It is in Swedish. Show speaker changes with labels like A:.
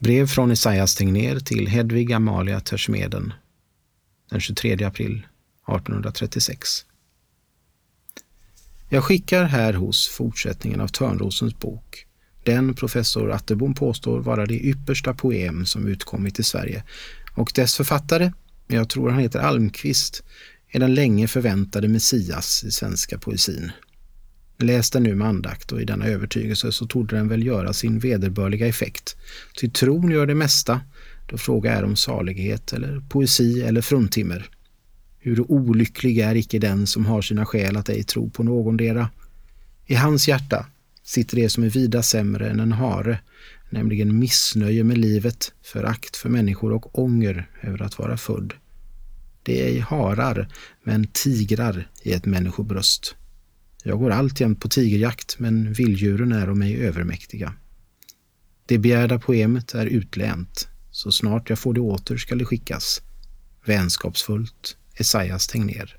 A: Brev från Esaias Tegnér till Hedvig Amalia Tersmeden den 23 april 1836. Jag skickar här hos fortsättningen av Törnrosens bok, den professor Atterbom påstår vara det yppersta poem som utkommit i Sverige och dess författare, jag tror han heter Almqvist, är den länge förväntade Messias i svenska poesin. Läs den nu med andakt och i denna övertygelse så torde den väl göra sin vederbörliga effekt. Ty tron gör det mesta, då fråga är om salighet eller poesi eller fruntimmer. Hur olycklig är icke den som har sina skäl att ej tro på någondera. I hans hjärta sitter det som är vida sämre än en hare, nämligen missnöje med livet, förakt för människor och ånger över att vara född. Det är ej harar, men tigrar i ett människobröst. Jag går alltjämt på tigerjakt, men vilddjuren är mig övermäktiga. Det begärda poemet är utlänt. Så snart jag får det åter skall det skickas. Vänskapsfullt Esaias Tegnér.